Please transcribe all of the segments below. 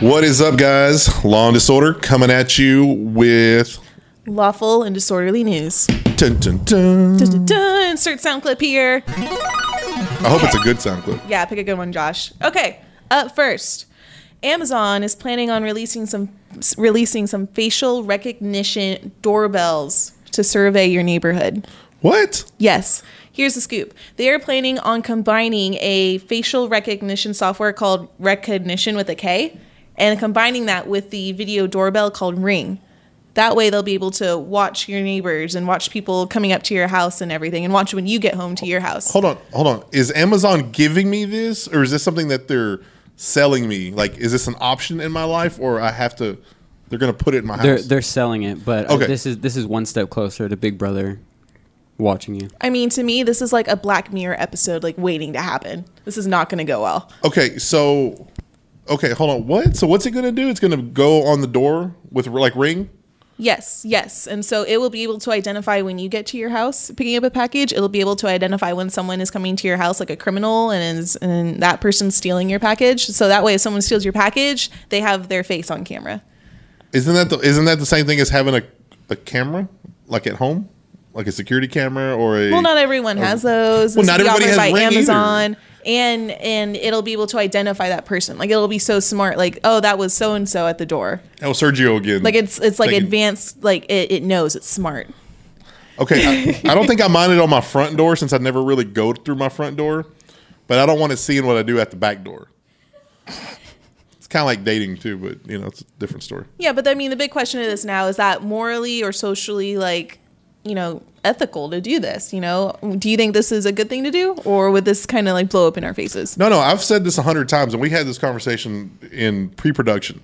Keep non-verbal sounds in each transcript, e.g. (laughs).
What is up, guys? Law and Disorder coming at you with. Lawful and disorderly news. Dun, dun, dun. Dun, dun, dun. Insert sound clip here. I hope it's a good sound clip. Yeah, pick a good one, Josh. Okay, up first. Amazon is planning on releasing some releasing some facial recognition doorbells to survey your neighborhood. What? Yes. Here's the scoop. They are planning on combining a facial recognition software called Rekognition with a K and combining that with the video doorbell called Ring. That way they'll be able to watch your neighbors and watch people coming up to your house and everything and watch when you get home to your house. Hold on, hold on. Is Amazon giving me this, or is this something that they're selling me? Like, is this an option in my life, or I have to? They're gonna put it in my They're house. they're selling it, but uh, Okay. this is this is one step closer to Big Brother watching you. I mean, to me, this is like a Black Mirror episode, like waiting to happen. This is not going to go well. okay, so okay, hold on. What? So what's it gonna do? It's gonna go on the door with like ring. Yes, yes. And so it will be able to identify when you get to your house picking up a package. It'll be able to identify when someone is coming to your house, like a criminal, and is and that person's stealing your package. So that way, if someone steals your package, they have their face on camera. Isn't that the, isn't that the same thing as having a a camera like at home, like a security camera or a? Well, not everyone has those. Well, not everybody has by Ring either. And and it'll be able to identify that person. Like it'll be so smart. Like oh, that was so and so at the door. oh, Sergio again. Like it's it's like Taking- advanced. Like it, it knows it's smart. Okay, I, I don't think I (laughs) mind it on my front door since I never really go through my front door, but I don't want it seeing what I do at the back door. It's kind of like dating too, but you know, it's a different story. Yeah, but I mean, the big question of this now is that morally or socially, like, you know, ethical to do this? You know, do you think this is a good thing to do, or would this kind of like blow up in our faces? No, no, I've said this a hundred times, and we had this conversation in pre-production.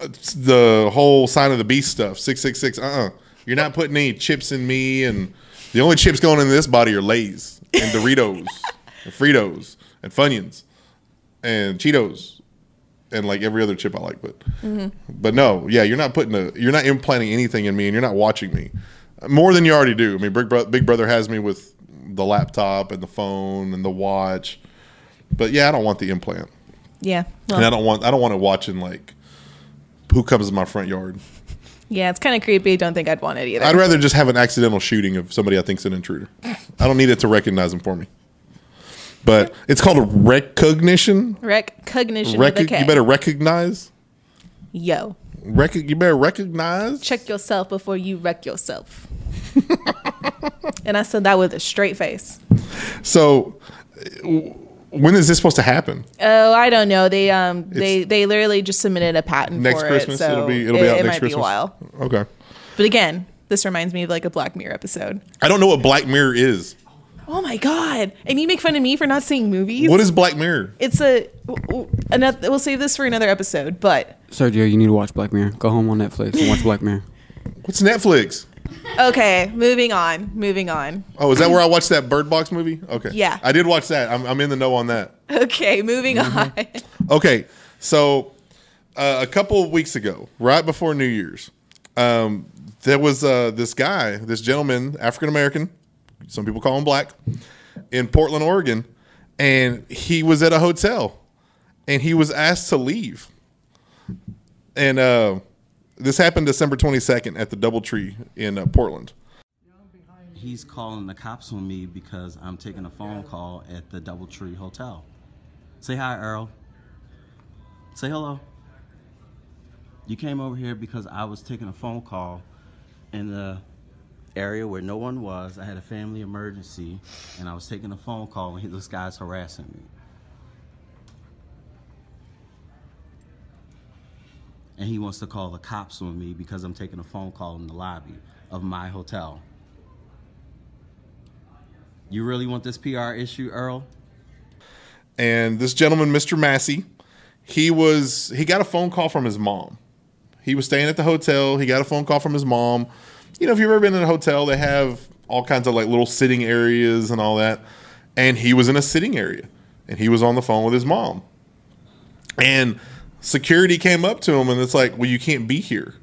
It's the whole sign of the beast stuff, six six six. Uh, uh you're not putting any chips in me, and the only chips going in this body are Lay's and Doritos (laughs) and Fritos and Funyuns and Cheetos and like every other chip I like. But but no, yeah, you're not putting a, you're not implanting anything in me, and you're not watching me more than you already do. I mean, Big, Bro- Big Brother has me with the laptop and the phone and the watch. But yeah, I don't want the implant, Yeah. and I don't want I don't want it watching like who comes in my front yard. yeah, it's kind of creepy. I don't think I'd want it either. I'd rather just have an accidental shooting of somebody I think's an intruder. I don't need it to recognize them for me. But it's called a recognition. Rekognition Rec- with a K. you better recognize. Yo, Rec- you better recognize. check yourself before you wreck yourself. (laughs) and I said that with a straight face. So, when is this supposed to happen? Oh, I don't know. They um they they literally just submitted a patent Next for Christmas, it, so it'll be it'll it, out it next might Christmas. be a while. Okay. But again, this reminds me of like a Black Mirror episode. I don't know what Black Mirror is. Oh my god! And you make fun of me for not seeing movies. What is Black Mirror? It's a another. We'll save this for another episode. But Sergio, you need to watch Black Mirror. Go home on Netflix and watch Black Mirror. (laughs) What's Netflix? okay, moving on. Moving on. Oh, is that where I watched that Bird Box movie? Okay. Yeah. I did watch that. I'm, I'm in the know on that. Okay, moving Mm-hmm. on. (laughs) Okay. So, uh, a couple of weeks ago, right before New Year's, um, there was uh, this guy, this gentleman, African American, some people call him black, in Portland, Oregon, and he was at a hotel and he was asked to leave. And uh, this happened December 22nd at the DoubleTree in uh, Portland. He's calling the cops on me because I'm taking a phone call at the DoubleTree Hotel. Say hi, Earl. Say hello. You came over here because I was taking a phone call in the area where no one was. I had a family emergency, and I was taking a phone call, and (laughs) this guy's harassing me. And he wants to call the cops on me because I'm taking a phone call in the lobby of my hotel. You really want this PR issue, Earl? and this gentleman, Mr. Massey, he was he got a phone call from his mom. He was staying at the hotel. He got a phone call from his mom. You know, if you've ever been in a hotel, they have all kinds of like little sitting areas and all that. And he was in a sitting area, and he was on the phone with his mom. And security came up to him, and it's like, "Well, you can't be here."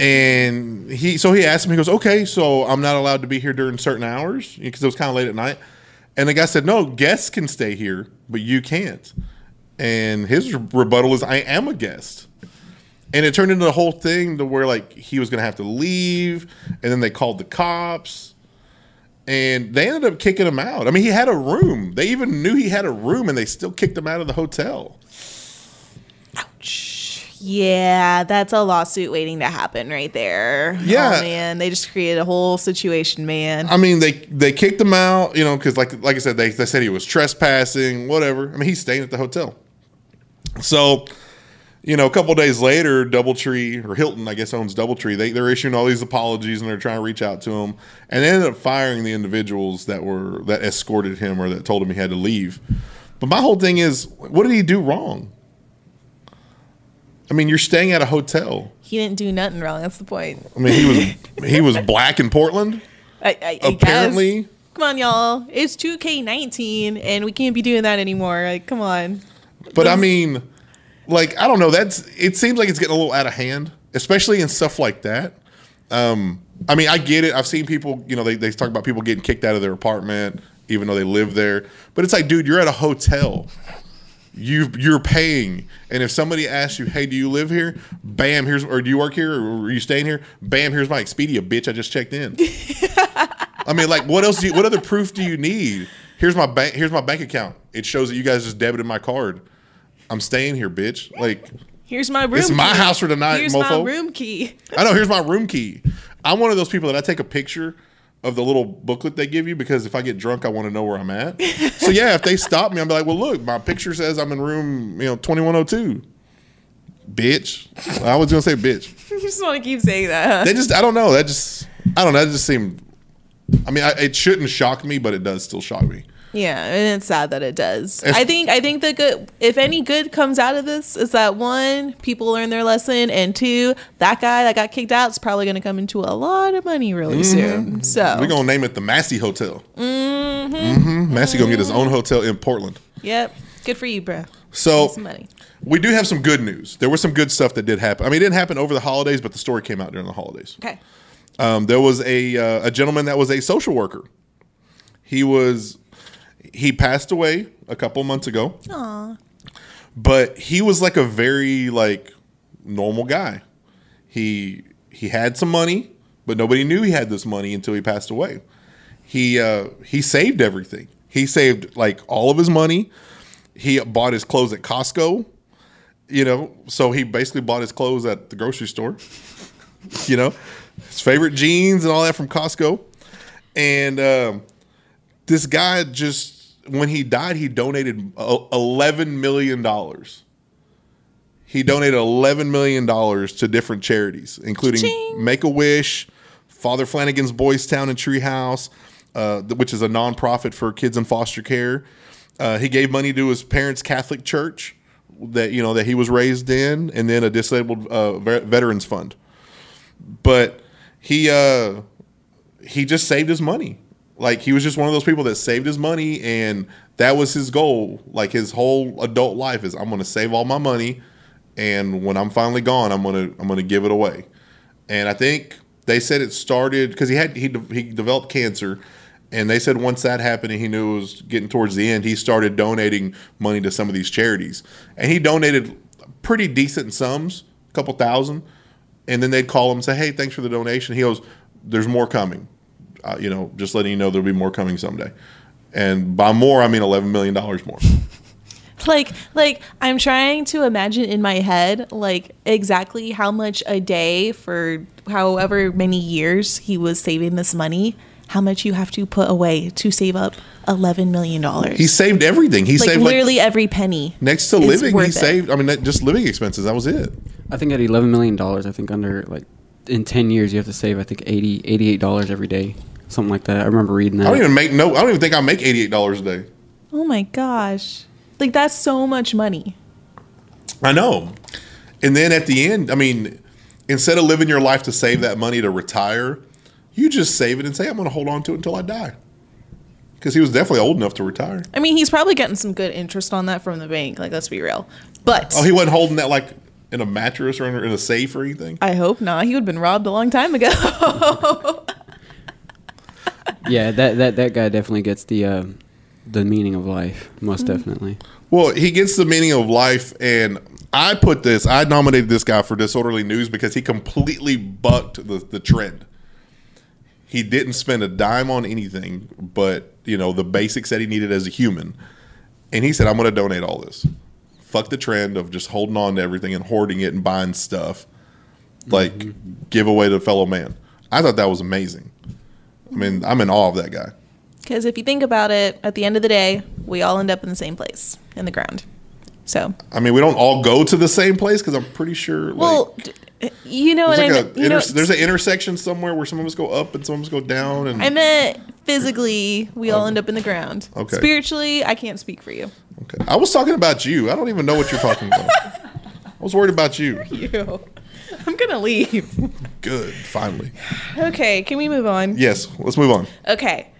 And he, so he asked him. He goes, "Okay, so I'm not allowed to be here during certain hours because it was kind of late at night." And the guy said, "No, guests can stay here, but you can't." And his rebuttal is, I am a guest. And it turned into the whole thing to where like he was gonna have to leave, and then they called the cops, and they ended up kicking him out. I mean, he had a room. They even knew he had a room, and they still kicked him out of the hotel. Ouch. Yeah, that's a lawsuit waiting to happen right there. Yeah. oh, man, they just created a whole situation, man. I mean, they they kicked him out, you know, because like like I said, they, they said he was trespassing, whatever. I mean, he's staying at the hotel. So, you know, a couple days later, DoubleTree or Hilton, I guess owns DoubleTree. They they're issuing all these apologies and they're trying to reach out to him, and they ended up firing the individuals that were that escorted him or that told him he had to leave. But my whole thing is, what did he do wrong? I mean, you're staying at a hotel. he didn't do nothing wrong. That's the point. I mean, he was (laughs) he was black in Portland. I, I, I Apparently, guess. Come on, y'all. It's 2K19, and we can't be doing that anymore. Like, come on. But I mean, like I don't know. That's it seems like it's getting a little out of hand, especially in stuff like that. Um, I mean, I get it. I've seen people, you know, they, they talk about people getting kicked out of their apartment even though they live there. But it's like, dude, you're at a hotel. You you're paying, and if somebody asks you, "Hey, do you live here?" Bam, here's or do you work here or are you staying here? Bam, here's my Expedia, bitch. I just checked in. (laughs) I mean, like, what else? Do you, what other proof do you need? Here's my bank. Here's my bank account. It shows that you guys just debited my card. I'm staying here, bitch. Like, Here's my room. It's my key. house for tonight, night, Here's my mofo. room key. I know. Here's my room key. I'm one of those people that I take a picture of the little booklet they give you because if I get drunk, I want to know where I'm at. (laughs) so yeah, if they stop me, I'm like, well, look, my picture says I'm in room, you know, 2102. Bitch. I was gonna say bitch. (laughs) you just want to keep saying that. Huh? They just, I don't know. That just, I don't know. That just seemed. I mean, I, it shouldn't shock me, but it does still shock me. Yeah, and it's sad that it does. It's- I think I think the good if any good comes out of this is that one, people learn their lesson, and two, that guy that got kicked out is probably going to come into a lot of money really soon. So We're gonna name it the Massey Hotel. Mm-hmm. Massey gonna get his own hotel in Portland. yep, good for you, bro. So we do have some good news. There was some good stuff that did happen. I mean, it didn't happen over the holidays, but the story came out during the holidays. Okay. Um, there was a uh, a gentleman that was a social worker. He was he passed away a couple months ago. Aww. But he was like a very like normal guy. He he had some money, but nobody knew he had this money until he passed away. He uh, he saved everything. He saved like all of his money. He bought his clothes at Costco. You know, so he basically bought his clothes at the grocery store you know, his favorite jeans and all that from Costco. And um, this guy just, when he died, he donated uh, $11 million. He donated $11 million to different charities, including. Make a Wish, Father Flanagan's Boys Town and Treehouse, uh, which is a nonprofit for kids in foster care. Uh, he gave money to his parents' Catholic church that you know that he was raised in, and then a disabled uh, veterans fund but he uh he just saved his money like he was just one of those people that saved his money and that was his goal like his whole adult life is i'm going to save all my money and when i'm finally gone i'm going to i'm to give it away and i think they said it started because he had he, de- he developed cancer and they said once that happened and he knew it was getting towards the end he started donating money to some of these charities and he donated pretty decent sums a couple thousand and then they'd call him and say, "Hey, thanks for the donation." He goes, "There's more coming." Uh, you know, just letting you know there'll be more coming someday. And by more, I mean eleven million dollars more. (laughs) Like, like I'm trying to imagine in my head, like exactly how much a day for however many years he was saving this money, how much you have to put away to save up eleven million dollars. He saved everything. He like saved like literally every penny. next to living. He it. saved. I mean, that, just living expenses. That was it. I think at eleven million dollars, I think under like in ten years, you have to save I think 80 88 dollars every day, something like that. I remember reading that. I don't even make no. I don't even think I make eighty eight dollars a day. Oh my gosh, like that's so much money. I know. And then at the end, I mean, instead of living your life to save that money to retire, you just save it and say, "I'm going to hold on to it until I die." Because he was definitely old enough to retire. I mean, he's probably getting some good interest on that from the bank. Like, let's be real. But Oh, he wasn't holding that like in a mattress or in a- in a safe or anything. I hope not. He would have been robbed a long time ago. (laughs) yeah, that that that guy definitely gets the uh, the meaning of life, most definitely. Well, he gets the meaning of life, and I put this. I nominated this guy for disorderly news because he completely bucked the, the trend. He didn't spend a dime on anything, but you know the basics that he needed as a human, and he said, "I'm going to donate all this. Fuck the trend of just holding on to everything and hoarding it and buying stuff. Like give away to fellow man." I thought that was amazing. I mean, I'm in awe of that guy. Because if you think about it, at the end of the day, we all end up in the same place in the ground. So, I mean, we don't all go to the same place because I'm pretty sure. Like, well, you know what There's, I like a know, there's an intersection somewhere where some of us go up and some of us go down. And I meant physically, we all end up in the ground. Okay. Spiritually, I can't speak for you. okay. I was talking about you. I don't even know what you're talking about. (laughs) I was worried about you. (laughs) You. (laughs) I'm gonna leave. Good. Finally. okay, can we move on? Yes. Let's move on. Okay.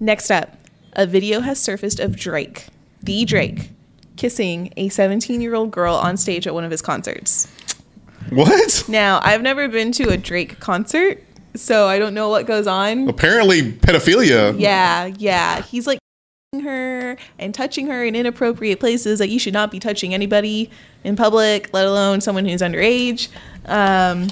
Next up, a video has surfaced of Drake, the Drake, kissing a 17 year old girl on stage at one of his concerts. What? Now, I've never been to a Drake concert, so I don't know what goes on. Apparently, pedophilia. Yeah, yeah. He's like her and touching her in inappropriate places that you should not be touching anybody in public, let alone someone who's underage. Um,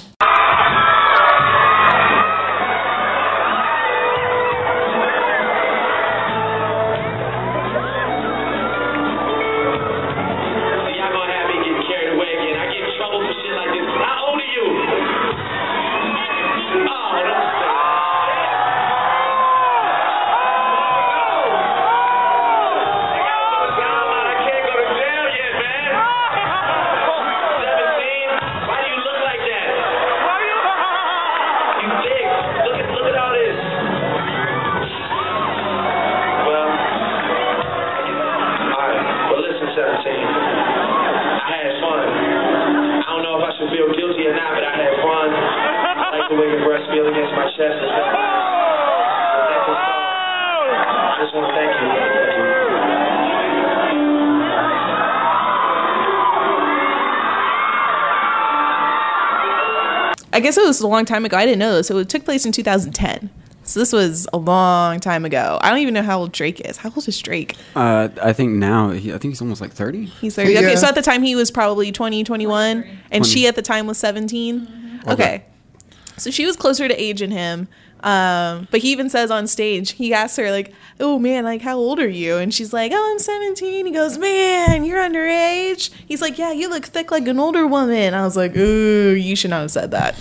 guess it was a long time ago. I didn't know this. So it took place in 2010. So this was a long time ago. I don't even know how old Drake is. How old is Drake? Uh, I think now, he, I think he's almost like 30. He's 30. Okay, so at the time he was probably 20, 21, and she at the time was 17. Okay. Okay. So she was closer to age than him. Um, but he even says on stage, he asks her, like, oh man, like, how old are you? And she's like, oh, I'm 17. He goes, man, you're underage. He's like, yeah, you look thick like an older woman. I was like, ooh, you should not have said that.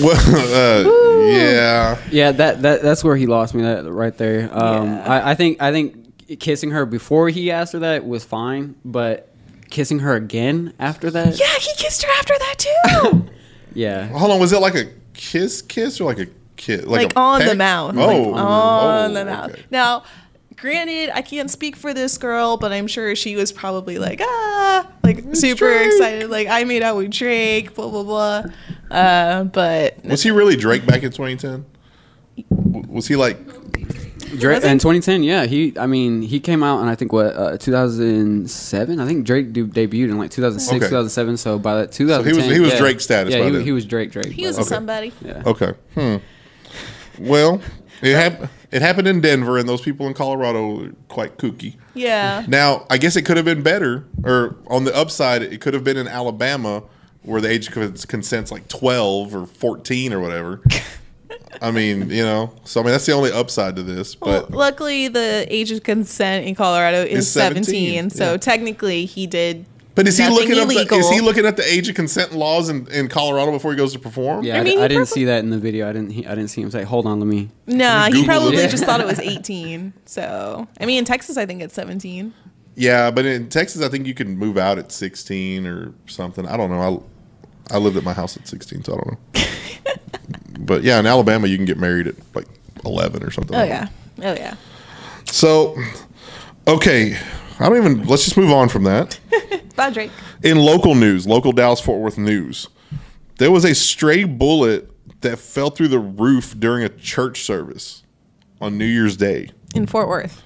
Well, (laughs) uh, yeah. Yeah, that, that that's where he lost me that right there. Um, Yeah. I, I think I think kissing her before he asked her that was fine, but kissing her again after that, Yeah, he kissed her after that too. (laughs) yeah. Hold on. Was it like a kiss, kiss, or like a kiss? like a on the peck? mouth. Oh, Like on oh, the mouth. okay. Now, granted, I can't speak for this girl, but I'm sure she was probably like, ah, like super Drake. excited. Like, I made out with Drake, blah, blah, blah. Uh, but Was he really Drake back in 2010? Was he like? Drake in 2010, yeah, he. I mean, he came out in I think what uh, 2007. I think Drake de- debuted in like 2006, Okay. 2007. So by that 2010, he was yeah. Drake status Yeah, by he, then. he was Drake. Drake. he was but- a somebody. yeah. Okay. Hmm. Well, it hap- It happened in Denver, and those people in Colorado are quite kooky. Yeah. Now, I guess it could have been better, or on the upside, it could have been in Alabama, where the age of consent's like twelve or fourteen or whatever. (laughs) I mean, you know, so I mean that's the only upside to this. Well, But luckily, the age of consent in Colorado is Is 17, 17. so yeah. technically, he did. But is he nothing looking up? The, is he looking at the age of consent laws in, in Colorado before he goes to perform? Yeah, I I, mean, I he didn't probably- see that in the video. I didn't. He, I didn't see him say, "Hold on, let me." Nah, he probably it. just thought it was (laughs) 18. So, I mean, in Texas, I think it's 17. Yeah, but in Texas, I think you can move out at sixteen or something. I don't know. I I lived at my house at sixteen, so I don't know. (laughs) but yeah, in Alabama, you can get married at like eleven or something. Oh, yeah. Oh, yeah. So, okay, I don't even. Let's just move on from that. (laughs) Bye, Drake. In local news, local Dallas Fort Worth news, there was a stray bullet that fell through the roof during a church service on New Year's Day. In Fort Worth.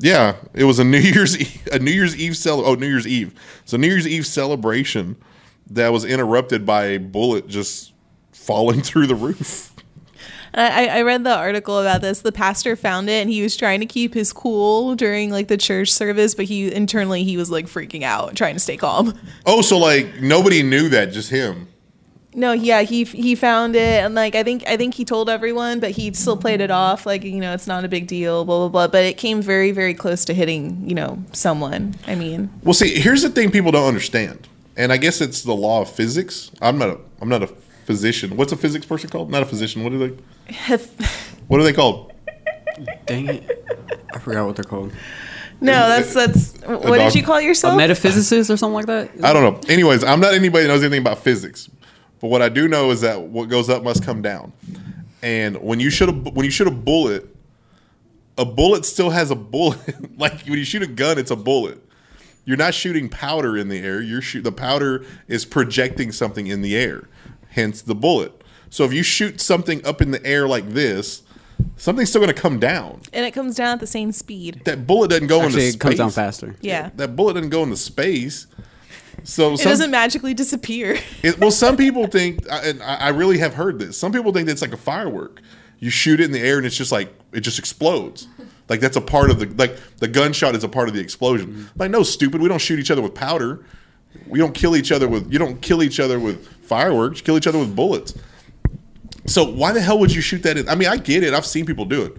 Yeah, it was a New Year's Eve, (laughs) a New Year's Eve cel- oh New Year's Eve. So New Year's Eve celebration that was interrupted by a bullet just falling (laughs) through the roof. I, I read the article about this. The pastor found it and he was trying to keep his cool during like the church service, but he internally he was like freaking out, trying to stay calm. Oh, so like nobody knew that, just him. No, yeah, he he found it and like I think I think he told everyone, but he still played it off like you know it's not a big deal, blah blah blah. But it came very very close to hitting you know someone. I mean, Well, see, here's the thing people don't understand, and I guess it's the law of physics. I'm not a I'm not a physician. What's a physics person called? Not a physician. What are they? What are they called? Dang it. I forgot what they're called. no, that's that's what dog- did you call A yourself? metaphysicist or something like that? I don't know. Anyways, I'm not anybody that knows anything about physics, but what I do know is that what goes up must come down. And when you shoot a when you shoot a bullet, a bullet still has a bullet. (laughs) like when you shoot a gun, it's a bullet. You're not shooting powder in the air. You're shoot the powder is projecting something in the air, hence the bullet. So if you shoot something up in the air like this, something's still going to come down. and it comes down at the same speed. That bullet doesn't go Actually, into it comes space. down faster. Yeah. That bullet doesn't go into space. So It some- doesn't magically disappear. (laughs) It, well, some people think, and I I really have heard this. Some people think that it's like a firework. You shoot it in the air, and it's just like it just explodes. Like that's a part of the like the gunshot is a part of the explosion. Like no, stupid. We don't shoot each other with powder. We don't kill each other with. You don't kill each other with fireworks. You kill each other with bullets. So why the hell would you shoot that in? I mean, I get it. I've seen people do it.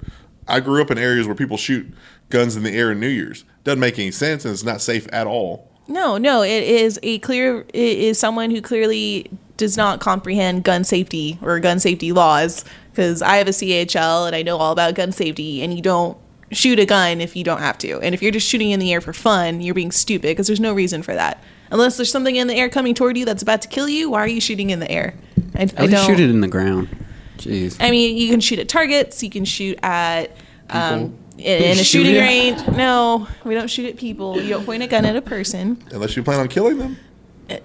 I grew up in areas where people shoot guns in the air in New Year's. Doesn't make any sense, and it's not safe at all. No, no, it is a clear. It is someone who clearly does not comprehend gun safety or gun safety laws. Because I have a CHL and I know all about gun safety, and you don't shoot a gun if you don't have to. And if you're just shooting in the air for fun, you're being stupid because there's no reason for that. Unless there's something in the air coming toward you that's about to kill you, why are you shooting in the air? I, I don't shoot it in the ground. Jeez. I mean, you can shoot at targets. You can shoot at um, in, in a Shoot shooting it. range. No, we don't shoot at people. You don't point a gun at a person. Unless you plan on killing them.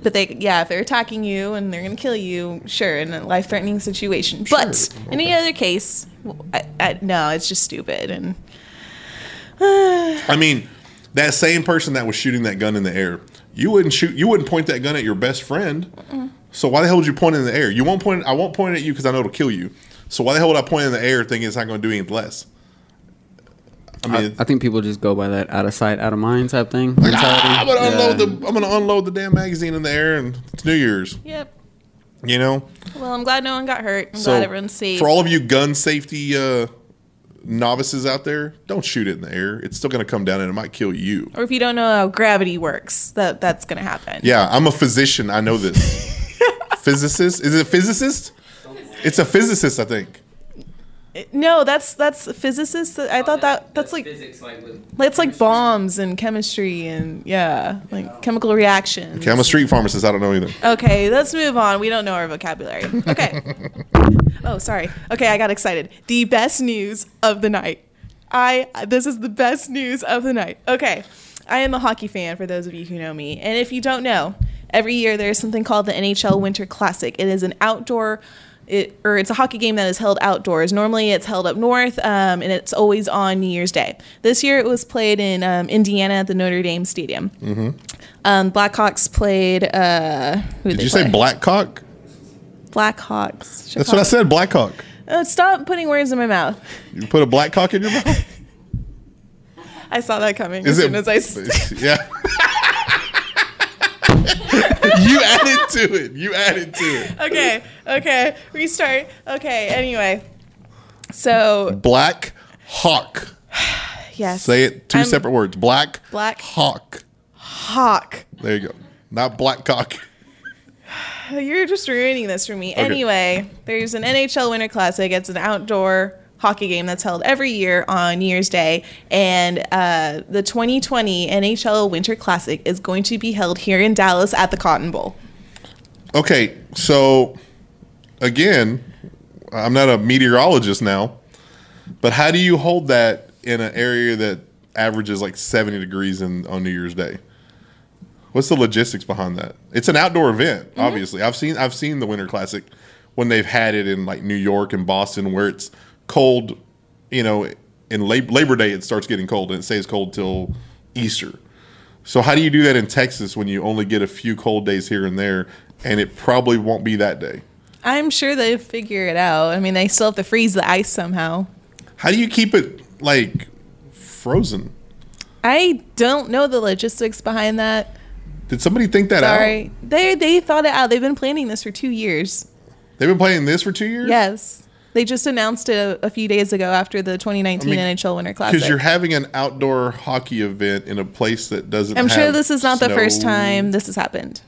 But they, yeah, if they're attacking you and they're going to kill you, sure, in a life-threatening situation. But in any other case, I, I, no, it's just stupid. And (sighs) I mean, that same person that was shooting that gun in the air, you wouldn't shoot. You wouldn't point that gun at your best friend. So why the hell would you point it in the air? You won't point. I won't point it at you because I know it'll kill you. So why the hell would I point it in the air thinking it's not going to do any less? I I, mean, I think people just go by that out of sight, out of mind type thing. like, mentality. ah, I'm gonna unload the. I'm gonna unload the damn magazine in the air, and it's New Year's. yep. You know. Well, I'm glad no one got hurt. I'm So glad everyone's safe. for all of you gun safety uh, novices out there, don't shoot it in the air. It's still going to come down, and it might kill you. or if you don't know how gravity works, that that's going to happen. Yeah, I'm a physician. I know this. (laughs) physicist? Is it a physicist? It's a physicist, I think. No, that's that's physicists. I thought that oh, that's like physics, like with it's like bombs and chemistry and yeah, like chemical reactions. Okay, I'm a street pharmacist. I don't know either. Okay, let's move on. We don't know our vocabulary. Okay. (laughs) oh, sorry. Okay, I got excited. The best news of the night. I this is the best news of the night. Okay. I am a hockey fan for those of you who know me. And if you don't know, every year there's something called the NHL Winter Classic. It is an outdoor it, or it's a hockey game that is held outdoors. Normally, it's held up north, um, and it's always on New Year's Day. This year, it was played in um, Indiana at the Notre Dame Stadium. Mm-hmm. Um, Blackhawks played. Uh, who Did you say Blackcock? Blackhawks? That's what I said, Blackhawk. Uh, stop putting words in my mouth. You put a black cock in your mouth? (laughs) I saw that coming Is as it? soon as I. (laughs) yeah. (laughs) (laughs) you added to it. You added to it. okay, okay, restart. Okay, anyway. So Black Hawk. (sighs) yes, Say it. 2 I'm separate words. Black Black- Hawk. Hawk. There you go. Not black cock. (sighs) You're just ruining this for me. Anyway, there's an NHL Winter Classic. It's an outdoor hockey game that's held every year on New Year's Day, and uh, the 2020 NHL Winter Classic is going to be held here in Dallas at the Cotton Bowl. Okay, so again, I'm not a meteorologist now, but how do you hold that in an area that averages like 70 degrees in, on New Year's Day? What's the logistics behind that? It's an outdoor event, Mm-hmm. obviously. I've seen I've seen the Winter Classic when they've had it in like New York and Boston where it's cold, you know, in Labor Day it starts getting cold and it stays cold till Easter. So how do you do that in Texas when you only get a few cold days here and there, and it probably won't be that day? I'm sure they figure it out. I mean, they still have to freeze the ice somehow. How do you keep it like frozen? I don't know the logistics behind that. Did somebody think that out? They they thought it out. They've been planning this for two years. They've been planning this for two years. Yes, they just announced it a, a few days ago after the 2019 I mean, NHL Winter Classic. Because you're having an outdoor hockey event in a place that doesn't. I'm sure this is not the first time this has happened.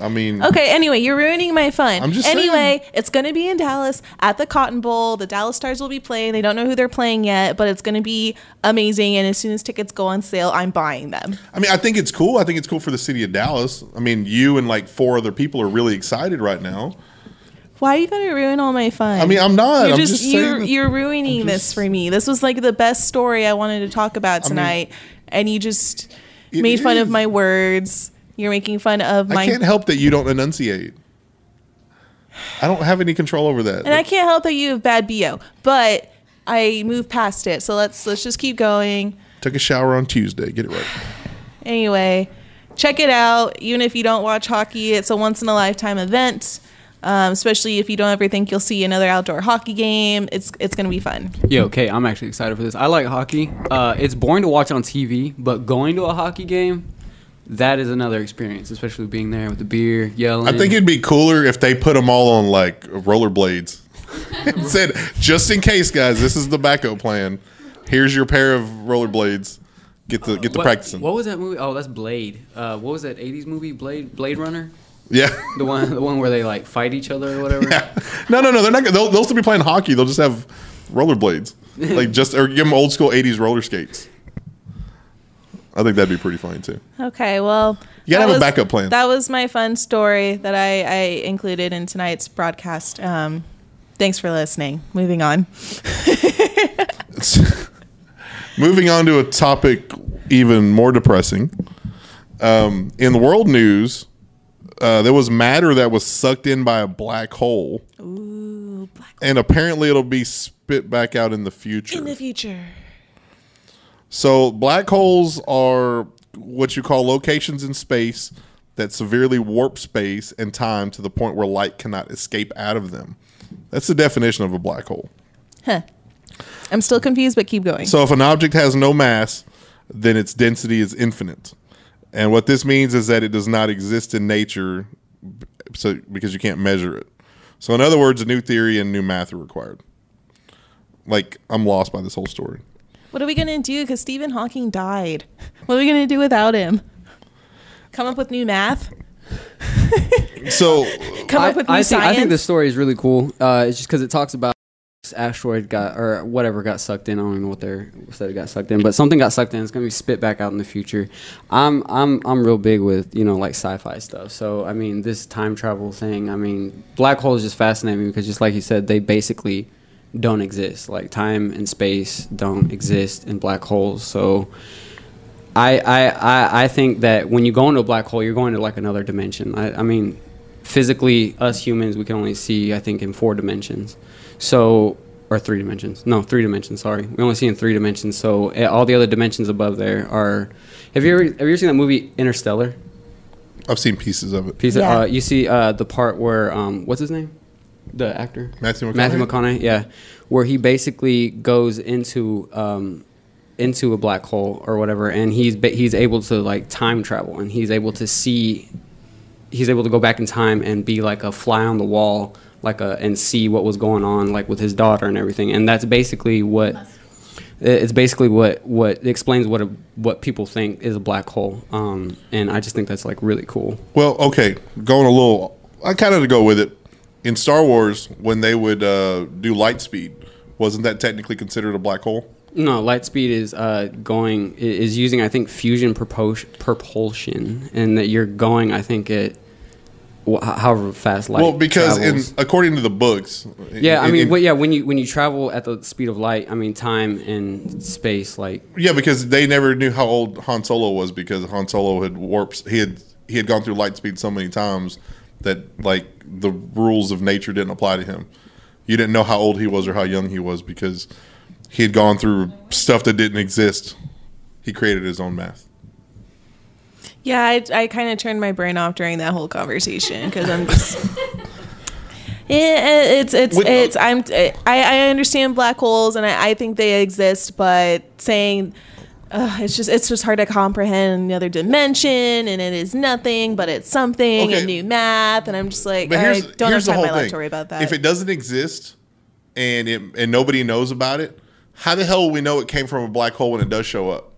I mean, Okay, anyway, you're ruining my fun. I'm just anyway, it's going to be in Dallas at the Cotton Bowl. The Dallas Stars will be playing. They don't know who they're playing yet, but it's going to be amazing. And as soon as tickets go on sale, I'm buying them. I mean, I think it's cool. I think it's cool for the city of Dallas. I mean, you and like four other people are really excited right now. Why are you going to ruin all my fun? I mean, I'm not. You're I'm just, just you're you're ruining I'm this for me. This was like the best story I wanted to talk about mean, tonight, and you just made fun of my words. You're making fun of my. I can't help that you don't enunciate. I don't have any control over that. and I can't help that you have bad bo. But I moved past it, so let's let's just keep going. Took a shower on Tuesday. Get it right. Anyway, check it out. Even if you don't watch hockey, it's a once in a lifetime event. Um, especially if you don't ever think you'll see another outdoor hockey game, it's it's gonna be fun. Yeah, okay, I'm actually excited for this. I like hockey. Uh, it's boring to watch on TV, but going to a hockey game, that is another experience, especially being there with the beer, yelling. I think it'd be cooler if they put them all on like rollerblades. (laughs) said, just in case, guys, this is the backup plan. Here's your pair of rollerblades. Get the get the what, practicing. What was that movie? Oh, that's Blade. Uh, what was that '80s movie? Blade, Blade Runner. Yeah. (laughs) The one, the one where they like fight each other or whatever. Yeah. (laughs) No, no, no. They're not. They'll, they'll still be playing hockey. They'll just have rollerblades, (laughs) like just or give them old school '80s roller skates. I think that'd be pretty funny too. Okay, well, You gotta that have a backup plan. That was my fun story that I, I included in tonight's broadcast. Um, thanks for listening. Moving on. Moving on to a topic even more depressing. Um, in the world news, uh, there was matter that was sucked in by a black hole, Ooh, black and apparently it'll be spit back out in the future. in the future. So black holes are what you call locations in space that severely warp space and time to the point where light cannot escape out of them. That's the definition of a black hole. Huh. I'm still confused, but keep going. So if an object has no mass, then its density is infinite. And what this means is that it does not exist in nature so because you can't measure it. So in other words, a new theory and new math are required. Like I'm lost by this whole story. what are we gonna do? Because Stephen Hawking died. (laughs) What are we gonna do without him? Come up with new math. So (laughs) Come I, up with new I think, science. I think this story is really cool. Uh, it's just because it talks about this asteroid got or whatever got sucked in. I don't even know what they said it got sucked in, but something got sucked in. It's gonna be spit back out in the future. I'm I'm I'm real big with you know like sci-fi stuff. So I mean this time travel thing. I mean black holes just fascinate me because just like you said, they basically don't exist. Like time and space don't exist in black holes. So. I, I, I, think that when you go into a black hole, you're going to like another dimension. I, I mean, physically, us humans, we can only see, I think, in four dimensions. So, or three dimensions. No, three dimensions. Sorry, we only see in three dimensions. So, eh, all the other dimensions above there are. Have you ever have you ever seen that movie Interstellar? I've seen pieces of it. Piece Yeah. of, uh, you see uh, the part where um, what's his name? The actor Matthew McConaughey. Matthew McConaughey, yeah, where he basically goes into um, into a black hole or whatever, and he's he's able to like time travel, and he's able to see, he's able to go back in time and be like a fly on the wall, like a and see what was going on, like with his daughter and everything, and that's basically what. It's basically what what explains what a, what people think is a black hole, um, and I just think that's like really cool. Well, okay, going a little. I kind of go with it. In Star Wars, when they would uh, do light speed, wasn't that technically considered a black hole? No, light speed is uh, going is using I think fusion propulsion, propulsion, and that you're going I think at wh- however fast light. well, because travels. in according to the books, yeah, I mean, in- well, yeah, when you when you travel at the speed of light, I mean time and space, like yeah, because they never knew how old Han Solo was because Han Solo had warps. He had he had gone through light speed so many times that like the rules of nature didn't apply to him. You didn't know how old he was or how young he was because he had gone through stuff that didn't exist. He created his own math. Yeah, I, I kind of turned my brain off during that whole conversation because I'm just. (laughs) Yeah, it's it's With- it's I'm I, I understand black holes and I, I think they exist, but saying uh, it's just it's just hard to comprehend another dimension and it is nothing, but it's something Okay. and new math, and I'm just like I don't here's have the time whole my life to worry about that. If it doesn't exist and it and nobody knows about it, how the hell will we know it came from a black hole when it does show up?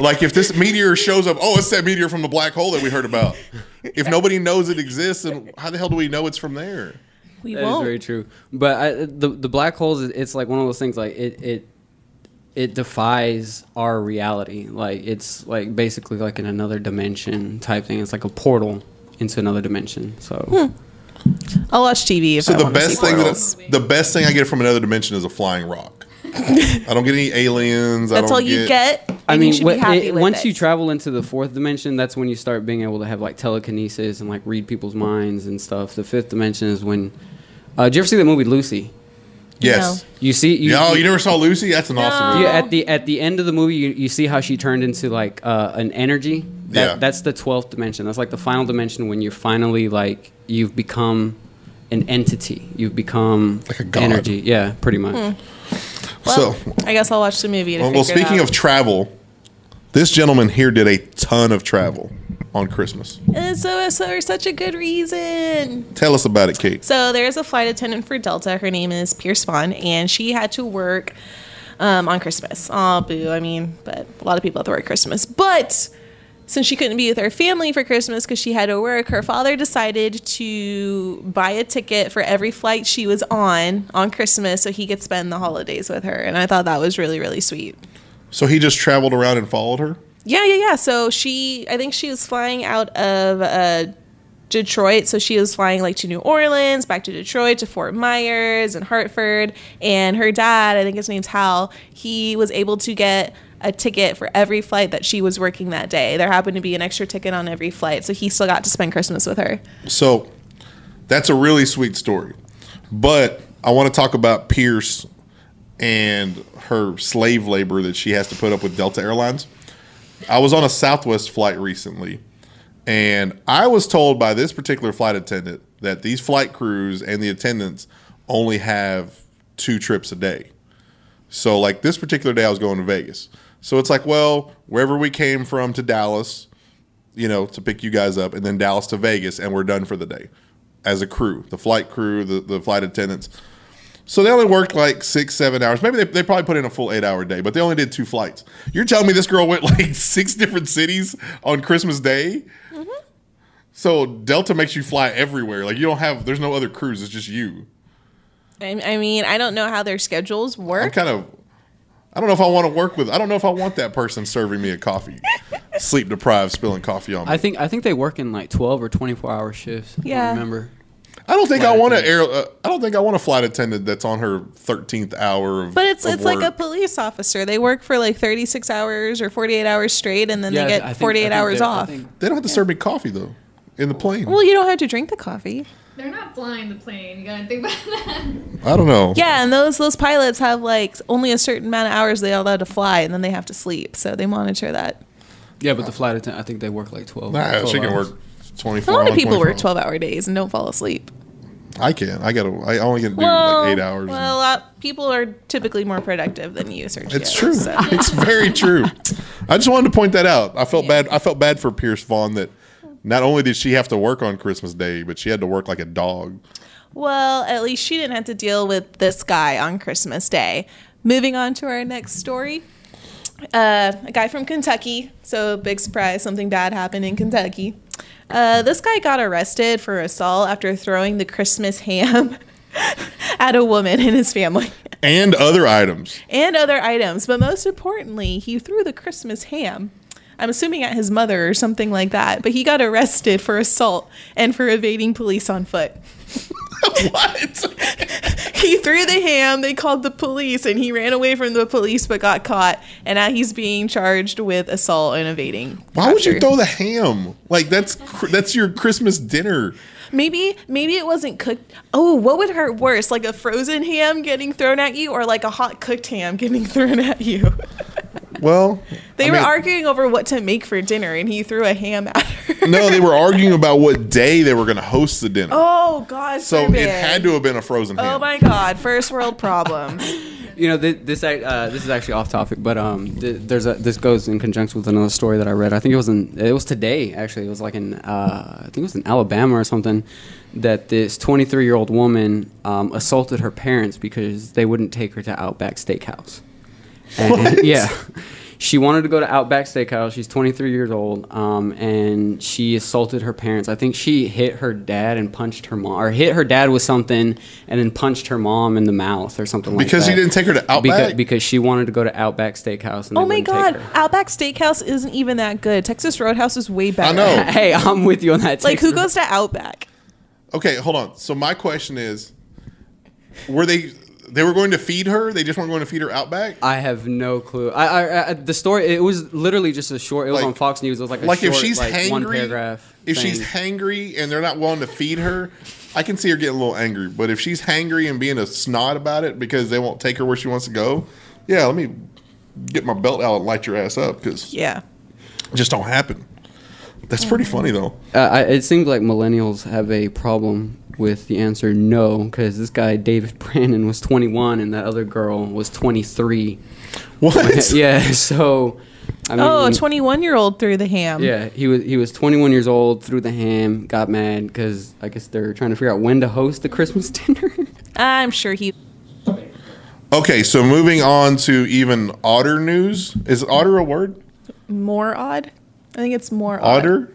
Like if this meteor shows up, oh, it's that meteor from the black hole that we heard about. If nobody knows it exists, then how the hell do we know it's from there? we That is won't. very true. But I, the the black holes, it's like one of those things. Like it it it defies our reality. Like it's like basically like in another dimension type thing. It's like a portal into another dimension. So Hmm. I'll watch TV if So I the want to best see thing portals. that the best thing I get from another dimension is a flying rock. I don't get any aliens. I That's don't all you get. I mean, you what- be happy it- with once it. you travel into the fourth dimension, that's when you start being able to have like telekinesis and like read people's minds and stuff. The fifth dimension is when. Uh, did you ever see the movie Lucy? Yes. You see, you, Yo, you never saw Lucy? That's an awesome movie. Yeah, at the at the end of the movie, you, you see how she turned into like uh, an energy. That, Yeah. that's the twelfth dimension. That's like the final dimension when you're finally like you've become an entity. You've become Like a god. energy. Yeah, pretty much. Hmm. Well, so I guess I'll watch the movie to Well, well, figure it speaking of travel, this gentleman here did a ton of travel on Christmas. And so, so such a good reason. Tell us about it, Kate. So there's a flight attendant for Delta. Her name is Pierce Vaughn, and she had to work um, on Christmas. Oh, boo. I mean, but a lot of people have to work Christmas. But since she couldn't be with her family for Christmas because she had to work, her father decided to buy a ticket for every flight she was on on Christmas so he could spend the holidays with her. And I thought that was really, really sweet. So he just traveled around and followed her? Yeah, yeah, yeah. So she, I think she was flying out of uh, Detroit. So she was flying like to New Orleans, back to Detroit, to Fort Myers and Hartford. And her dad, I think his name's Hal, he was able to get a ticket for every flight that she was working that day. There happened to be an extra ticket on every flight. So he still got to spend Christmas with her. So that's a really sweet story. But I want to talk about Pierce and her slave labor that she has to put up with Delta Airlines. I was on a Southwest flight recently, and I was told by this particular flight attendant that these flight crews and the attendants only have two trips a day. So, like this particular day, I was going to Vegas. So it's like, well, wherever we came from to Dallas, you know, to pick you guys up, and then Dallas to Vegas, and we're done for the day as a crew, the flight crew, the, the flight attendants. So they only worked like six, seven hours. Maybe they, they probably put in a full eight hour day, but they only did two flights. You're telling me this girl went (laughs) like six different cities on Christmas Day? Mm-hmm. So Delta makes you fly everywhere. Like you don't have, there's no other crews. It's just you. I, I mean, I don't know how their schedules work. I'm kind of, I don't know if I want to work with, I don't know if I want that person serving me a coffee, sleep deprived, spilling coffee on me. I think I think they work in like twelve or twenty four hour shifts. Yeah. don't remember. I don't think Flight I want to attendant. air. Uh, I don't think I want a flight attendant that's on her thirteenth hour of. But it's of it's like a police officer. They work for like 36 hours or 48 hours straight, and then Yeah, they get 48 hours they- off. think- They don't have to serve me coffee though, in the plane. Well, you don't have to drink the coffee. They're not flying the plane. You gotta think about (laughs) that. I don't know. Yeah, and those those pilots have like only a certain amount of hours they are allowed to fly, and then they have to sleep. So they monitor that. Yeah, but the flight attendant, I think they work like twelve. Nah, 12 she can hours. work twenty A four. lot of people work 12 hour days and don't fall asleep. I can't. I gotta. I only get to do Well, like eight hours. well, uh, people are typically more productive than you, Sergio. it's true. so. (laughs) It's very true. (laughs) I just wanted to point that out. I felt bad. I felt bad for Pierce Vaughn that not only did she have to work on Christmas Day, but she had to work like a dog. Well, at least she didn't have to deal with this guy on Christmas Day. Moving on to our next story. Uh, a guy from Kentucky. So, big surprise, something bad happened in Kentucky. Uh, this guy got arrested for assault after throwing the Christmas ham (laughs) at a woman and his family And other items. and other items. But most importantly, he threw the Christmas ham. I'm assuming at his mother or something like that. But he got arrested for assault and for evading police on foot. (laughs) what? (laughs) he threw the ham. They called the police, and he ran away from the police, but got caught. And now he's being charged with assault and evading. Why would you throw the ham? Like that's that's your Christmas dinner. Maybe, maybe it wasn't cooked. Oh, what would hurt worse, like a frozen ham getting thrown at you, or like a hot cooked ham getting (laughs) thrown at you? Well, They I were mean- arguing over what to make for dinner, and he threw a ham at her. No, they were (laughs) arguing about what day they were going to host the dinner. Oh God! so forbid. it had to have been a frozen ham. Oh my God! First world problems. (laughs) You know, this this, uh, this is actually off topic, but um, th- there's a this goes in conjunction with another story that I read. I think it was in it was today actually. It was like in uh, I think it was in Alabama or something that this 23 year old woman um, assaulted her parents because they wouldn't take her to Outback Steakhouse. And, What? Yeah. (laughs) She wanted to go to Outback Steakhouse. She's 23 years old, um, and she assaulted her parents. I think she hit her dad and punched her mom, or hit her dad with something, and then punched her mom in the mouth or something like that. Because that. he didn't take her to Outback? Because, because she wanted to go to Outback Steakhouse. And they Oh my wouldn't take God! her. Outback Steakhouse isn't even that good. Texas Roadhouse is way better. I know. (laughs) Hey, I'm with you on that. Like who Texas- goes to Outback? Okay, hold on. So my question is, were they they were going to feed her? They just weren't going to feed her Outback? I have no clue. I, I, I the story. It was literally just a short. It was Like- on Fox News. It was like a like short, if she's like, hangry, one paragraph. if she's hangry and they're not willing to feed her, I can see her getting a little angry. But if she's hangry and being a snot about it because they won't take her where she wants to go, yeah, let me get my belt out and light your ass up because Yeah. it just don't happen. That's pretty funny though. Uh, I, it seems like millennials have a problem with the answer no, because this guy David (laughs) Brandon was 21 and that other girl was 23. What? (laughs) yeah, so I mean, Oh, a 21 year old threw the ham. Yeah, he was he was 21 years old, threw the ham, got mad because I guess they're trying to figure out when to host the Christmas (laughs) dinner. I'm sure he. Okay, so moving on to even odder news. Is otter a word? More odd. I think it's more odd. Otter?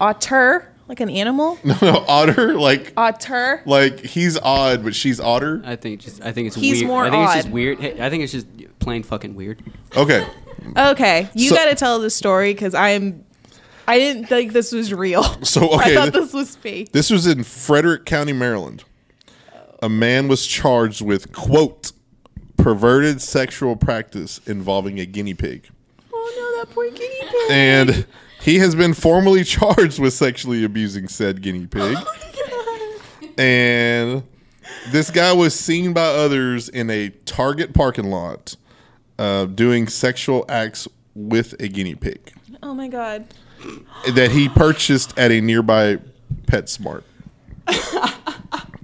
Otter, like an animal. (laughs) No, no, otter. Like, Otter. like he's odd, but she's otter. I think just I think it's He's weird. more I think it's odd. just weird. Hey, I think it's just plain fucking weird. Okay, Okay, you So- got to tell the story because I'm. I didn't think this was real. (laughs) So, (laughs) I okay, thought th- this was fake. this was in Frederick County, Maryland. A man was charged with quote perverted sexual practice involving a guinea pig, no, that poor guinea pig. and he has been formally (laughs) charged with sexually abusing said guinea pig. and this guy was seen by others in a Target parking lot uh, doing sexual acts with a guinea pig Oh my god. that he purchased at a nearby PetSmart. (laughs)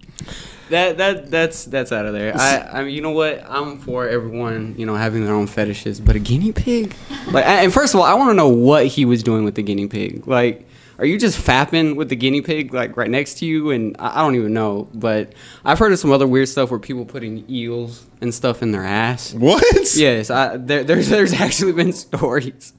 That that that's that's out of there. I I mean, you know what? I'm for everyone, you know, having their own fetishes, but a guinea pig? (laughs) Like, and first of all, I want to know what he was doing with the guinea pig. Like, are you just fapping with the guinea pig like right next to you? And I, I don't even know, but I've heard of some other weird stuff where people putting eels and stuff in their ass. What? Yes, I, there, there's there's actually been (laughs) stories.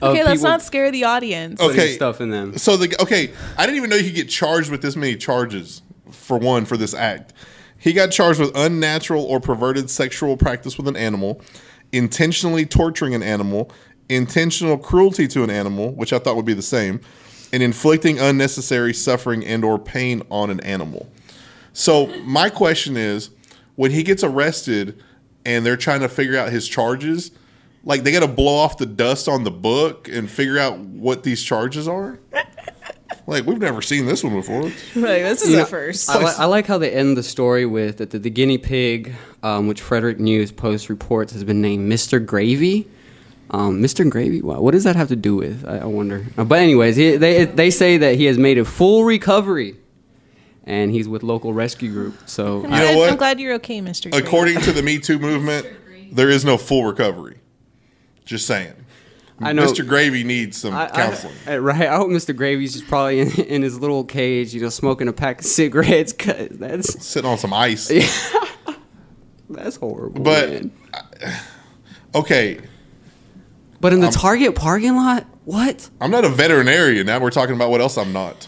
of Okay, let's people not scare the audience. putting Okay. stuff in them. So the okay, I didn't even know you could get charged with this many charges for one for this act. He got charged with unnatural or perverted sexual practice with an animal, intentionally torturing an animal, intentional cruelty to an animal, which I thought would be the same, and inflicting unnecessary suffering and or pain on an animal. So my question is, when he gets arrested and they're trying to figure out his charges, like they got to blow off the dust on the book and figure out what these charges are. (laughs) Like we've never seen this one before. (laughs) Like, this is You a know, first. I, li- I like how they end the story with that the, the guinea pig, um, which Frederick News Post reports has been named Mr. Gravy. Um, Mr. Gravy, wow, what does that have to do with? I, I wonder. Uh, but anyways, he, they they say that he has made a full recovery, and he's with local rescue group. So I'm, know glad, what? I'm glad you're okay, Mr. Gray. According to the Me Too movement, there is no full recovery. Just saying. I know Mr. Gravy needs some I- I- counseling. I- right. I hope Mr. Gravy's just probably in, in his little cage, you know, smoking a pack of cigarettes. Cause that's Sitting on some ice. (laughs) that's horrible. But- man. Okay, but in the Target parking lot, what? I'm not a veterinarian. Now we're talking about what else I'm not.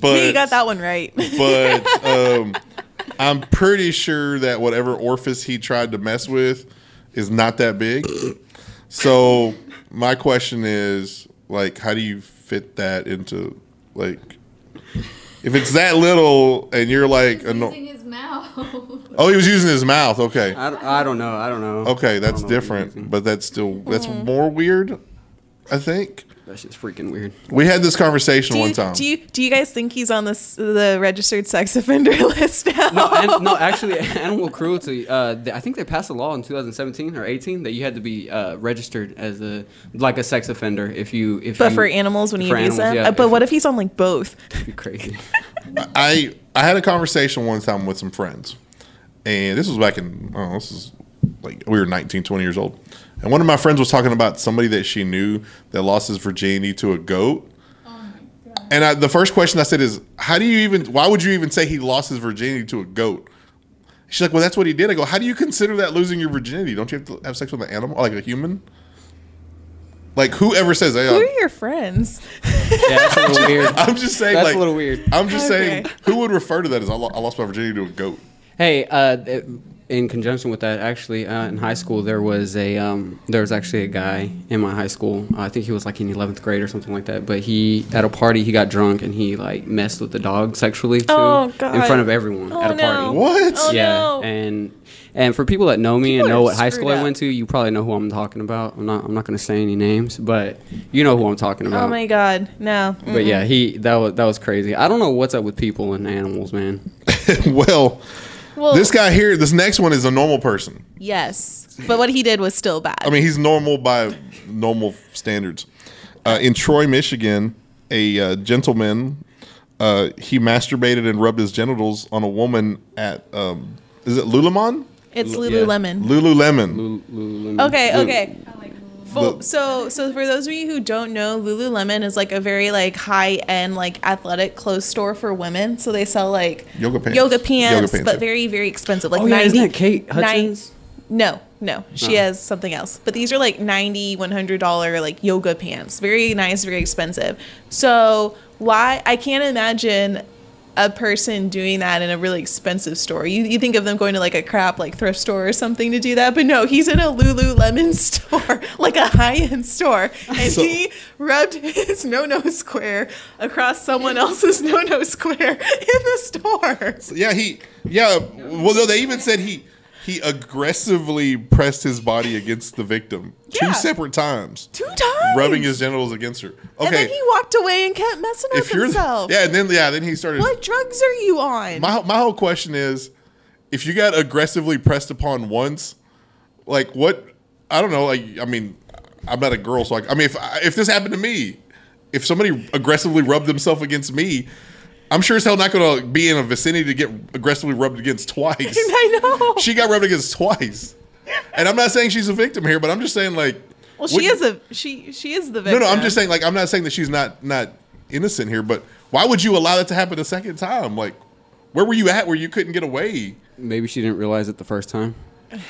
But Yeah, (laughs) you got that one right. (laughs) but um, I'm pretty sure that whatever orifice he tried to mess with is not that big. So my question is, like, how do you fit that into like? If it's that little and you're like, anno- Using his mouth. oh, he was using his mouth. Okay, I, don't- I don't know. I don't know. okay, that's don't know what he's different, using. but that's still that's Mm-hmm. more weird. I think. That's just freaking weird. We had this conversation Do one you, time. do you do you guys think he's on this the registered sex (laughs) offender list now? No, and, no, actually, (laughs) animal cruelty. Uh, th- I think they passed a law in 2017 or 18 that you had to be uh, registered as a like a sex offender if you if. but you, for animals when you for abuse animals, them. yeah, Uh, but if- what if he's on like both? (laughs) It'd be crazy. I I had a conversation one time with some friends, and this was back in oh, this is like we were 19, 20 years old, and one of my friends was talking about somebody that she knew that lost his virginity to a goat. And I, the first question I said is, how do you even? Why would you even say he lost his virginity to a goat? She's like, well, that's what he did. I go, how do you consider that losing your virginity? Don't you have to have sex with an animal, like a human? Like whoever says that? Who are your friends? Yeah, that's a little weird. (laughs) I'm just saying, That's like a little weird. I'm just Okay. saying, who would refer to that as I, lo- I lost my virginity to a goat? Hey, uh, it- in conjunction with that, actually, uh, in high school, there was a um, there was actually a guy in my high school. I think he was like in eleventh grade or something like that. But he at a party, he got drunk and he like messed with the dog sexually too Oh, in front of everyone Oh, at a party. no. What? Oh, yeah, no. and and for people that know me People and know what high school screwed I went to, you probably know who I'm talking about. I'm not I'm not going to say any names, but you know who I'm talking about. Oh my god, no. But yeah, he that was that was crazy. I don't know what's up with people and animals, man. (laughs) well, Well, this guy here, this next one is a normal person. yes, but what he did was still bad. I mean, he's normal by normal standards. Uh, in Troy, Michigan, a uh, gentleman uh, he masturbated and rubbed his genitals on a woman at um, is it Lululemon? it's. Lululemon. Lululemon. Lululemon. Okay, Lulu- okay. I like Lululemon. Fo- so, so for those of you who don't know, Lululemon is like a very like high end like athletic clothes store for women. So they sell like Yoga pants. yoga Yoga pants, pants, but yeah. very very expensive. Like Oh yeah, 90, isn't that Kate nine- Hutchins? no, no, she Oh. has something else. But these are like 90 100 dollar like yoga pants. Very nice, very expensive. So why I can't imagine a person doing that in a really expensive store. You, you think of them going to like a crap like thrift store or something to do that, but no, he's in a Lululemon (laughs) store, like a high end store, and So- he rubbed his no no square across someone else's no no square in the store. Yeah, he. Yeah. Well, no, they even said he he aggressively pressed his body against the victim two separate times, Two times. rubbing his genitals against her. Okay, And then he walked away and kept messing with himself. yeah, and then yeah, then he started. What drugs are you on? My my whole question is, if you got aggressively pressed upon once, like what? I don't know. Like I mean, I'm not a girl, so I, I mean, if if this happened to me, if somebody aggressively rubbed themselves against me, I'm sure as hell not going to be in a vicinity to get aggressively rubbed against twice. (laughs) I know. she got rubbed against twice, and I'm not saying she's a victim here, but I'm just saying like. well, she what- is a she. She is the No, victim. no, no, I'm just saying like I'm not saying that she's not not innocent here, but why would you allow that to happen a second time? Like, where were you at where you couldn't get away? Maybe she didn't realize it the first time.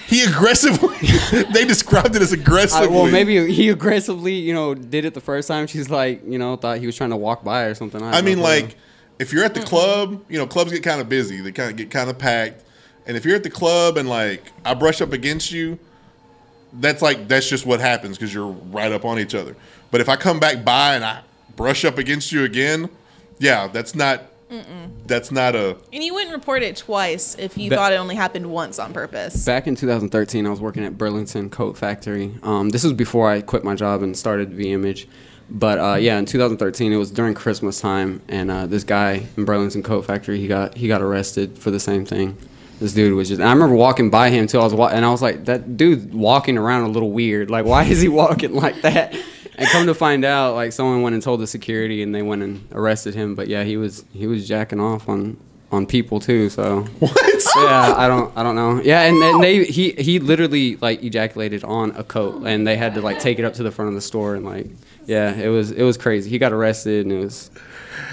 He aggressively. (laughs) they described it as I, aggressively. well, maybe he aggressively, you know, did it the first time. She's like, you know, thought he was trying to walk by or something. I don't mean, know. like, uh, if you're at the club, you know, clubs get kind of busy. They kind of get kind of packed. And if you're at the club and like I brush up against you, that's like that's just what happens because you're right up on each other. But if I come back by and I brush up against you again, yeah, that's not. That's not a. And you wouldn't report it twice if you Ba- thought it only happened once on purpose. Back in 2013, I was working at Burlington Coat Factory. Um, this was before I quit my job and started V Image. But uh, yeah, in 2013, it was during Christmas time, and uh, this guy in Burlington Coat Factory, he got he got arrested for the same thing. This dude was just. And I remember walking by him too. I was wa- and I was like, that dude walking around a little weird. Like, why is he (laughs) walking like that? And come to find out, like someone went and told the security, and they went and arrested him. But yeah, he was he was jacking off on on people too. So What? (laughs) yeah, I don't, I don't know. Yeah, and then they, he, he literally like ejaculated on a coat, and they had to like take it up to the front of the store, and like, yeah, it was, it was crazy. He got arrested, and it was,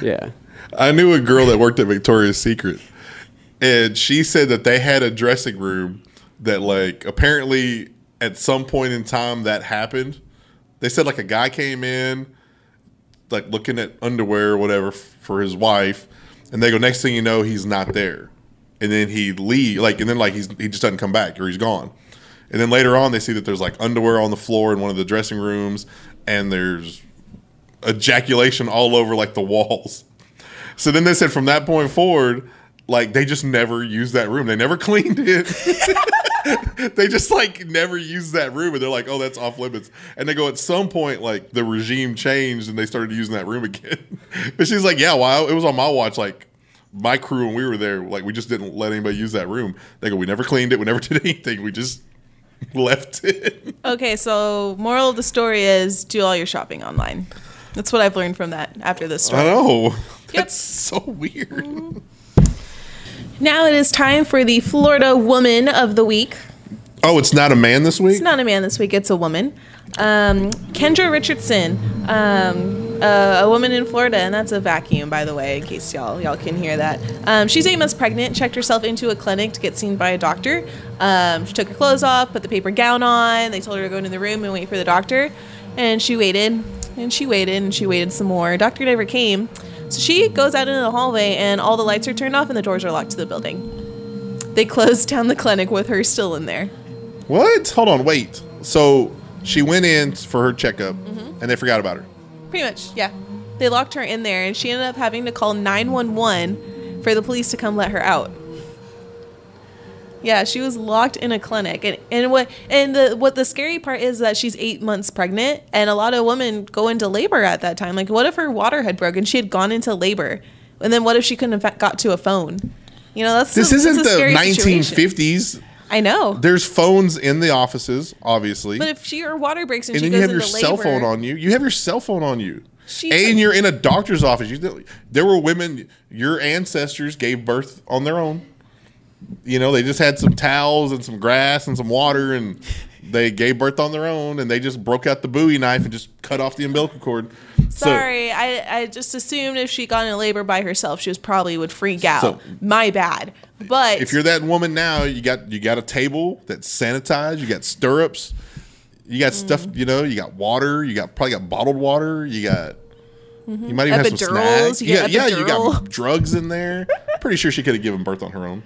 yeah. I knew a girl that worked at Victoria's Secret, and she said that they had a dressing room that, like, apparently at some point in time that happened. They said like a guy came in, like looking at underwear or whatever for his wife, and they go, next thing you know, he's not there, and then he leave, like, and then like he's he just doesn't come back or he's gone, and then later on they see that there's like underwear on the floor in one of the dressing rooms, and there's ejaculation all over like the walls. So then they said from that point forward, like they just never used that room. They never (laughs) cleaned it. (laughs) they just like never used that room, and they're like, "Oh, that's off limits." And they go at some point, like the regime changed, and they started using that room (laughs) again. but she's like, "Yeah, well, it was on my watch, like." My crew when we were there, like we just didn't let anybody use that room. They go, we never cleaned it, we never did anything. We just (laughs) left it. Okay, so moral of the story is do all your shopping online. That's what I've learned from that after this I know. That's so weird. Now it is time for the Florida Woman of the Week. Oh, it's not a man this week? It's not a man this week, it's a woman. Um, Kendra Richardson, um, uh, a woman in Florida, and that's a vacuum, by the way, in case y'all y'all can hear that. Um, she's eight months pregnant. Checked herself into a clinic to get seen by a doctor. Um, she took her clothes off, put the paper gown on. They told her to go into the room and wait for the doctor, and she waited and she waited and she waited some more. Doctor never came, so she goes out into the hallway, and all the lights are turned off and the doors are locked to the building. They closed down the clinic with her still in there. What? Hold on, wait. So she went in for her checkup Mm-hmm. and they forgot about her. Pretty much, yeah. They locked her in there, and she ended up having to call 911 for the police to come let her out. Yeah, she was locked in a clinic, and, and what and the what the scary part is that she's eight months pregnant, and a lot of women go into labor at that time. Like, what if her water had broken? She had gone into labor, and then what if she couldn't have got to a phone? You know, that's This a- isn't the scary situation. 1950s. I know, There's phones in the offices, obviously. but if she her water breaks and, and she then you have your into cell phone on you. You have your cell phone on you. She's and you're in a doctor's office. You, there were women, your ancestors gave birth on their own. You know, they just had some towels and some grass and some water, and they gave birth on their own, and they just broke out the Bowie knife and just cut off the umbilical cord. So- Sorry, I, I just assumed if she got into labor by herself, she was probably would freak out. So- My bad. But if you're that woman now, you got you got a table that's sanitized. You got stirrups. You got stuff. Mm. You know, you got water. You got probably got bottled water. You got. You might even have some Mm-hmm. Snacks. you Yeah, get yeah, you got drugs in there. Pretty sure she could have given birth on her own.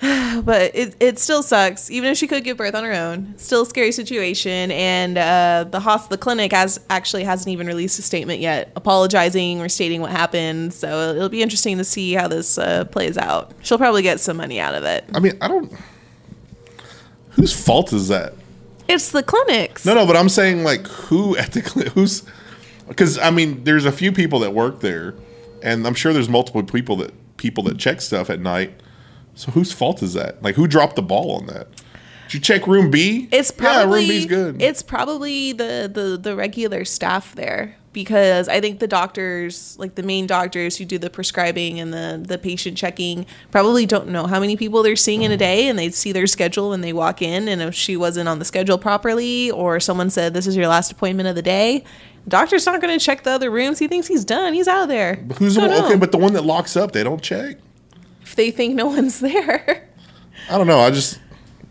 (sighs) but it, it still sucks. Even if she could give birth on her own, still a scary situation. And uh, the hos the clinic has actually hasn't even released a statement yet, apologizing or stating what happened. So it'll be interesting to see how this uh, plays out. She'll probably get some money out of it. I mean, I don't. Whose fault is that? It's the clinics. No, no, but I'm saying like who at the cli- who's because I mean there's a few people that work there, and I'm sure there's multiple people that people that check stuff at night. So whose fault is that? Like who dropped the ball on that? Did you check room B? It's probably yeah, room B's good. It's probably the, the the regular staff there because I think the doctors, like the main doctors who do the prescribing and the the patient checking, probably don't know how many people they're seeing in a mm-hmm. day, and they see their schedule when they walk in, and if she wasn't on the schedule properly, or someone said this is your last appointment of the day. the Doctor's not going to check the other rooms. He thinks he's done. He's out of there. Who's the one? Okay, but the one that locks up, they don't check. If they think no (laughs) one's there, I don't know. I just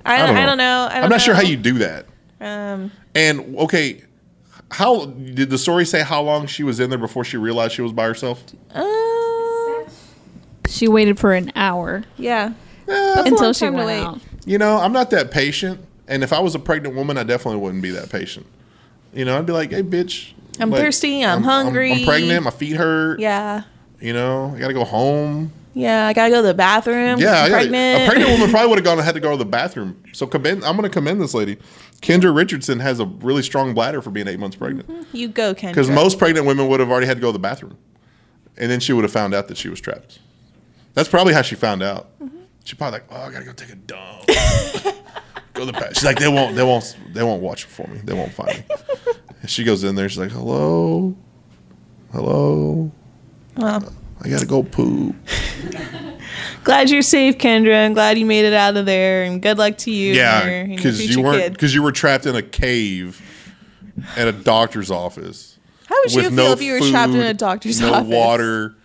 I, don't, I don't know. I don't am not sure how you do that. Um, And okay, how did the story say how long she was in there before she realized she was by herself? uh, She waited for an hour yeah. Eh, until she time went wait. out. You know, I'm not that patient. And if I was a pregnant woman, I definitely wouldn't be that patient. You know, I'd be like, hey, bitch. I'm like, thirsty, I'm hungry. I'm, hungry." pregnant. My feet hurt. Yeah. You know, I got to go home. Yeah, I gotta go to the bathroom. Yeah, I'm pregnant. a pregnant woman (laughs) probably would have gone had to go to the bathroom. So commend, I'm going to commend this lady. Kendra Richardson has a really strong bladder for being eight months pregnant. Mm-hmm. you go, Kendra. Because most pregnant women would have already had to go to the bathroom. And then she would have found out that she was trapped. That's probably how she found out. Mm-hmm. She probably like, oh, I gotta go take a dump. (laughs) go to the bathroom. She's like, they won't, they won't, they won't watch it for me. They won't find me. (laughs) And she goes in there. She's like, hello, hello. Well, I gotta go poop. (laughs) glad you're safe, Kendra. I'm glad you made it out of there, and good luck to you. Yeah, because you weren't because you were trapped in a cave at a doctor's office. How would you feel if you were trapped in a doctor's no office? water,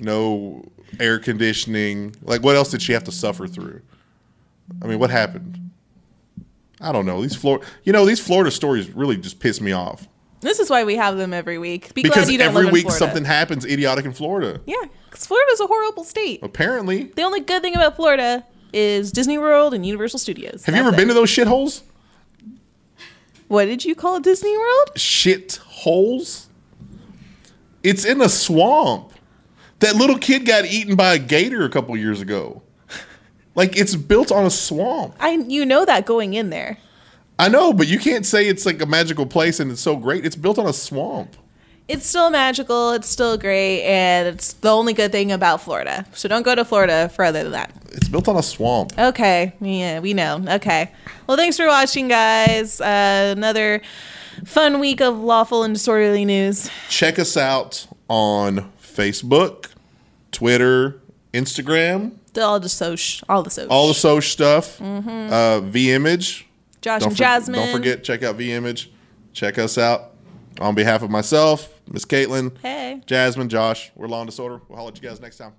no air conditioning. Like, what else did she have to suffer through? I mean, what happened? I don't know. These Florida, you know, these Florida stories really just piss me off This is why we have them every week. Be because glad you don't every week something happens idiotic in Florida. Yeah, because Florida's a horrible state. Apparently, The only good thing about Florida is Disney World and Universal Studios. have you ever been to those shitholes? What did you call it, Disney World? Shitholes. It's in a swamp. That little kid got eaten by a gator a couple years ago. Like it's built on a swamp. I you know that going in there. I know, but you can't say it's like a magical place and it's so great. It's built on a swamp. It's still magical. It's still great, and it's the only good thing about Florida. So don't go to Florida for other than that. It's built on a swamp. Okay, yeah, we know. Okay, well, thanks for watching, guys. Uh, another fun week of lawful and disorderly news. Check us out on Facebook, Twitter, Instagram, All the soch, all the soch. all the social stuff. Uh, V Image. Josh don't and for, Jasmine. Don't forget, check out V Image. Check us out. On behalf of myself, Miss Caitlin, hey, Jasmine, Josh, we're Lawn Disorder. We'll holler at you guys next time.